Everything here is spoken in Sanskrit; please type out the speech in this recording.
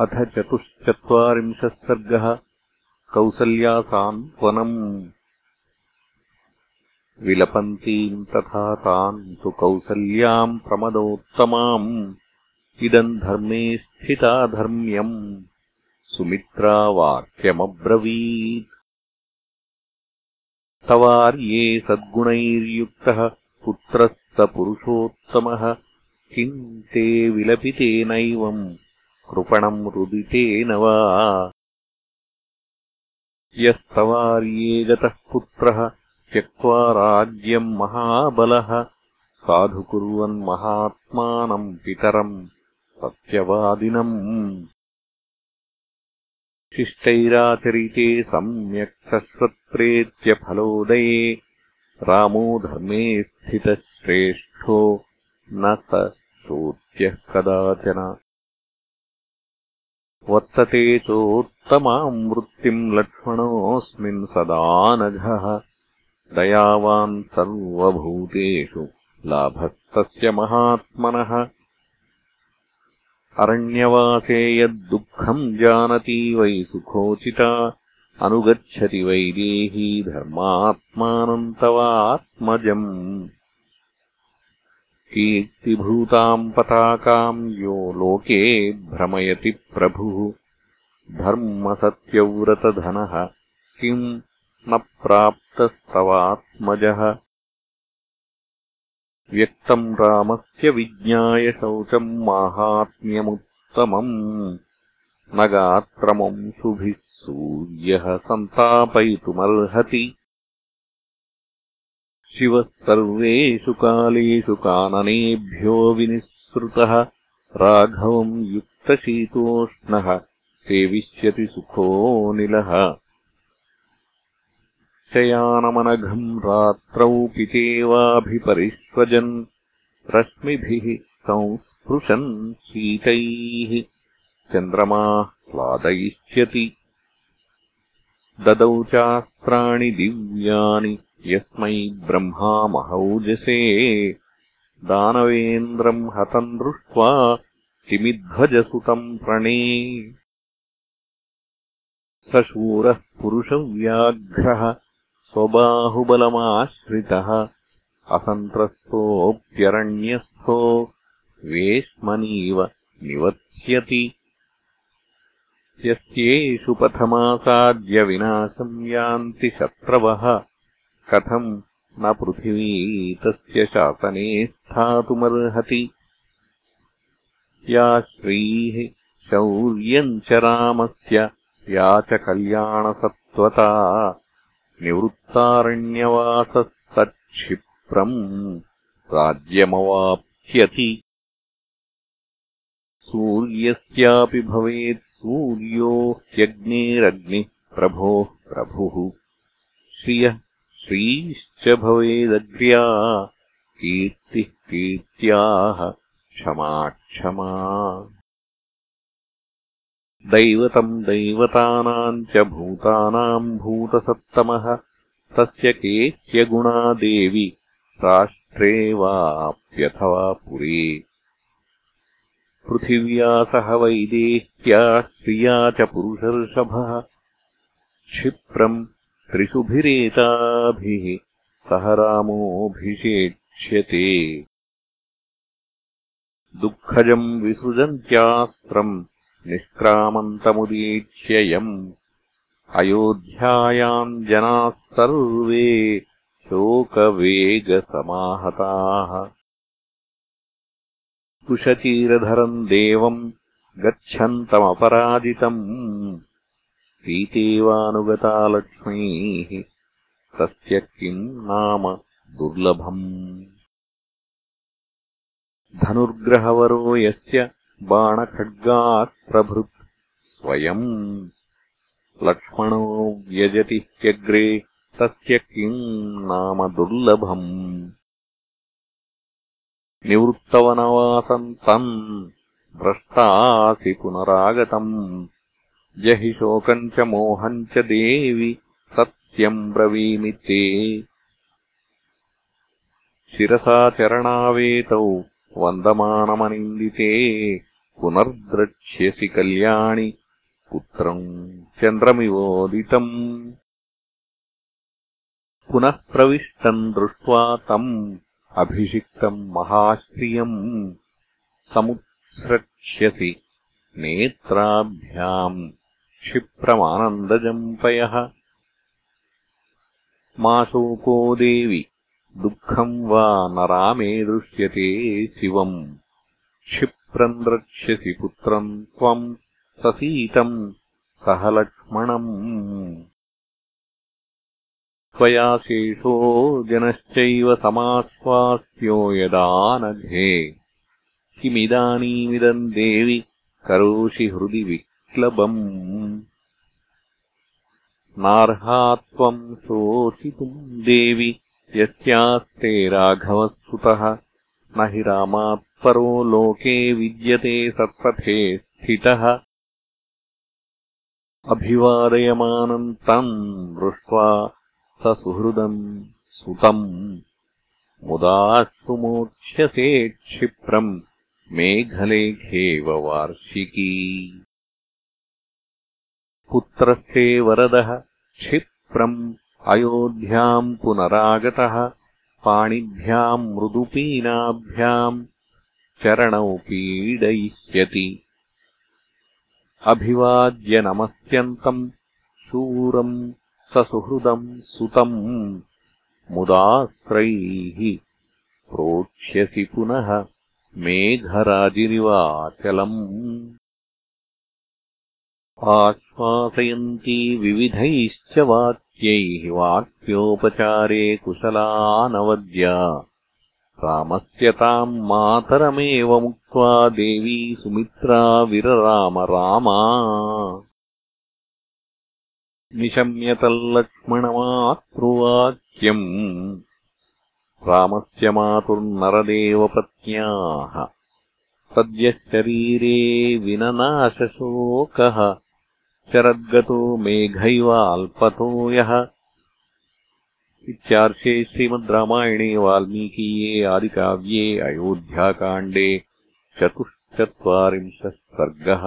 अथ चतुश्चत्वारिंशः सर्गः कौसल्यासान्त्वनम् विलपन्तीम् तथा ताम् तु कौसल्याम् प्रमदोत्तमाम्। इदम् धर्मे स्थिता धर्म्यम्। सुमित्रा वाक्यमब्रवीत् तवार्ये सद्गुणैर्युक्तः पुत्रः स पुरुषोत्तमः। किम् ते विलपितेनैवम् कृपणम् रुदितेन वा। यस्तवार्ये गतः पुत्रः त्यक्त्वा राज्यम् महाबलः। साधुकुर्वन्महात्मानम् पितरम् सत्यवादिनम्। शिष्टैराचरिते सम्यक् सश्वत्प्रेत्यफलोदये रामो धर्मे स्थितः श्रेष्ठो न स शोच्यः कदाचन वर्तते चोत्तमाम् वृत्तिम् लक्ष्मणोऽस्मिन् सदानघः दयावान् सर्वभूतेषु लाभस्तस्य महात्मनः। अरण्यवासे यद्दुःखम् जानती वै सुखोचिता अनुगच्छति वैदेही धर्मात्मानम् तवात्मजम् कीर्तिभूताम् पताकाम् यो लोके भ्रमयति प्रभुः। धर्मसत्यव्रतधनः किम् न प्राप्तस्तवात्मजः। व्यक्तम् रामस्य विज्ञाय शौचम् माहात्म्यमुत्तमम्। न गात्रमंशुभिः सूर्यः सन्तापयितुमर्हति शिवः सर्वेषु कालेषु काननेभ्यो विनिःसृतः राघवम् युक्तशीतोष्णः सेविष्यति सुखोऽनिलः शयानमनघम् रात्रौ पितेवाभिपरिष्वजन् रश्मिभिः संस्पृशन् शीतैः चन्द्रमाः ह्लादयिष्यति। ददौ चास्त्राणि दिव्यानि यस्मै ब्रह्मा महौजसे दानवेन्द्रम् हतम् दृष्ट्वा किमिध्वजसुतम् प्रणे। स शूरः पुरुषव्याघ्रः स्वबाहुबलमाश्रितः असन्त्रस्तोऽप्यरण्यस्थो वेश्मनीव निवत्स्यति। यस्येषु पथमासाद्यविनाशम् यान्ति शत्रवः कथम् न पृथिवी तस्य शासने स्थातुमर्हति? या श्रीः शौर्यम् च रामस्य या च कल्याणसत्त्वता निवृत्तारण्यवासस्तच्छिप्रम् राज्यमवाप्स्यति। सूर्यस्यापि भवेत् सूर्यो ह्यग्नेरग्निः प्रभोः प्रभुः। श्रियः श्रीश्च भवेदग्र्या कीर्तिः कीर्त्याः क्षमा क्षमा। दैवतम् दैवतानाम् च भूतानाम् भूतसत्तमः तस्य केह्यगुणा देवि राष्ट्रे वाप्यथवा पुरे पृथिव्या सह वैदेह्या श्रिया च पुरुषर्षभः क्षिप्रम् त्रिषुभिरेताभिः सह रामोऽभिषेक्ष्यते। दुःखजम् विसृजन्त्यास्त्रम् निष्क्रामन्तमुदीक्ष्ययम् अयोध्यायाम् जनाः सर्वे शोकवेगसमाहताः। कुशचीरधरम् देवम् गच्छन्तमपराजितम् सीतेवानुगता लक्ष्मीः तस्य किम् नाम दुर्लभम्? धनुर्ग्रहवरो यस्य बाणखड्गास्प्रभृत् स्वयम्। लक्ष्मणो व्यजति ह्यग्रे तस्य किम् नाम दुर्लभम्? निवृत्तवनवासम् तम् भ्रष्टासि पुनरागतम् जहि शोकम् च मोहम् च देवि सत्यम् ब्रवीमि ते शिरसा चरणावेतौ वन्दमानमनिन्दिते। पुनर्द्रक्ष्यसि कल्याणि पुत्रम् चन्द्रमिवोदितम्। पुनः प्रविष्टम् दृष्ट्वा तम् अभिषिक्तम् महाश्रियम् समुत्स्रक्ष्यसि नेत्राभ्याम् क्षिप्रमानन्दजम्पयः। मा शोको देवि दुःखम् वा न रामे दृश्यते शिवम्। क्षिप्रम् द्रक्ष्यसि पुत्रम् त्वम् ससीतम् सह लक्ष्मणम्। त्वया शेषो जनश्चैव समाश्वास्यो यदा नघे। किमिदानीमिदम् देवि करोषि हृदि विक्लबम् नार्हा त्वम् शोचितुम् देवि यस्यास्ते राघवः सुतः न हि रामात्परो लोके विद्यते सत्पथे स्थितः। अभिवादयमानम् तम् दृष्ट्वा स सुहृदम् सुतम्। मुदा सुमोक्ष्यसे क्षिप्रम् मेघलेखेव वार्षिकी पुत्रस्ते वरदः क्षिप्रम् अयोध्याम् पुनरागतः पाणिभ्याम् मृदुपीनाभ्याम् चरणौ पीडयिष्यति। अभिवाद्य नमस्यन्तम् शूरम् ससुहृदम् सुतम् मुदास्रैः प्रोक्ष्यसि पुनः मेघराजिरिवाचलम् आश्वासयन्ती विविधैश्च वाक्यैः वाक्योपचारे कुशलानवद्या। रामस्य ताम् मातरमेव मुक्त्वा देवी सुमित्रा विरराम रामा। निशम्यतल्लक्ष्मणमातृवाक्यम् रामस्य मातुर्नरदेवपत्न्याः सद्यः शरीरे विननाशशोकः शरद्गतो मेघैवाल्पतो यः। इत्यार्षे श्रीमद् रामायणे वाल्मीकीये आदिकाव्ये अयोध्याकाण्डे चतुश्चत्वारिंशः सर्गः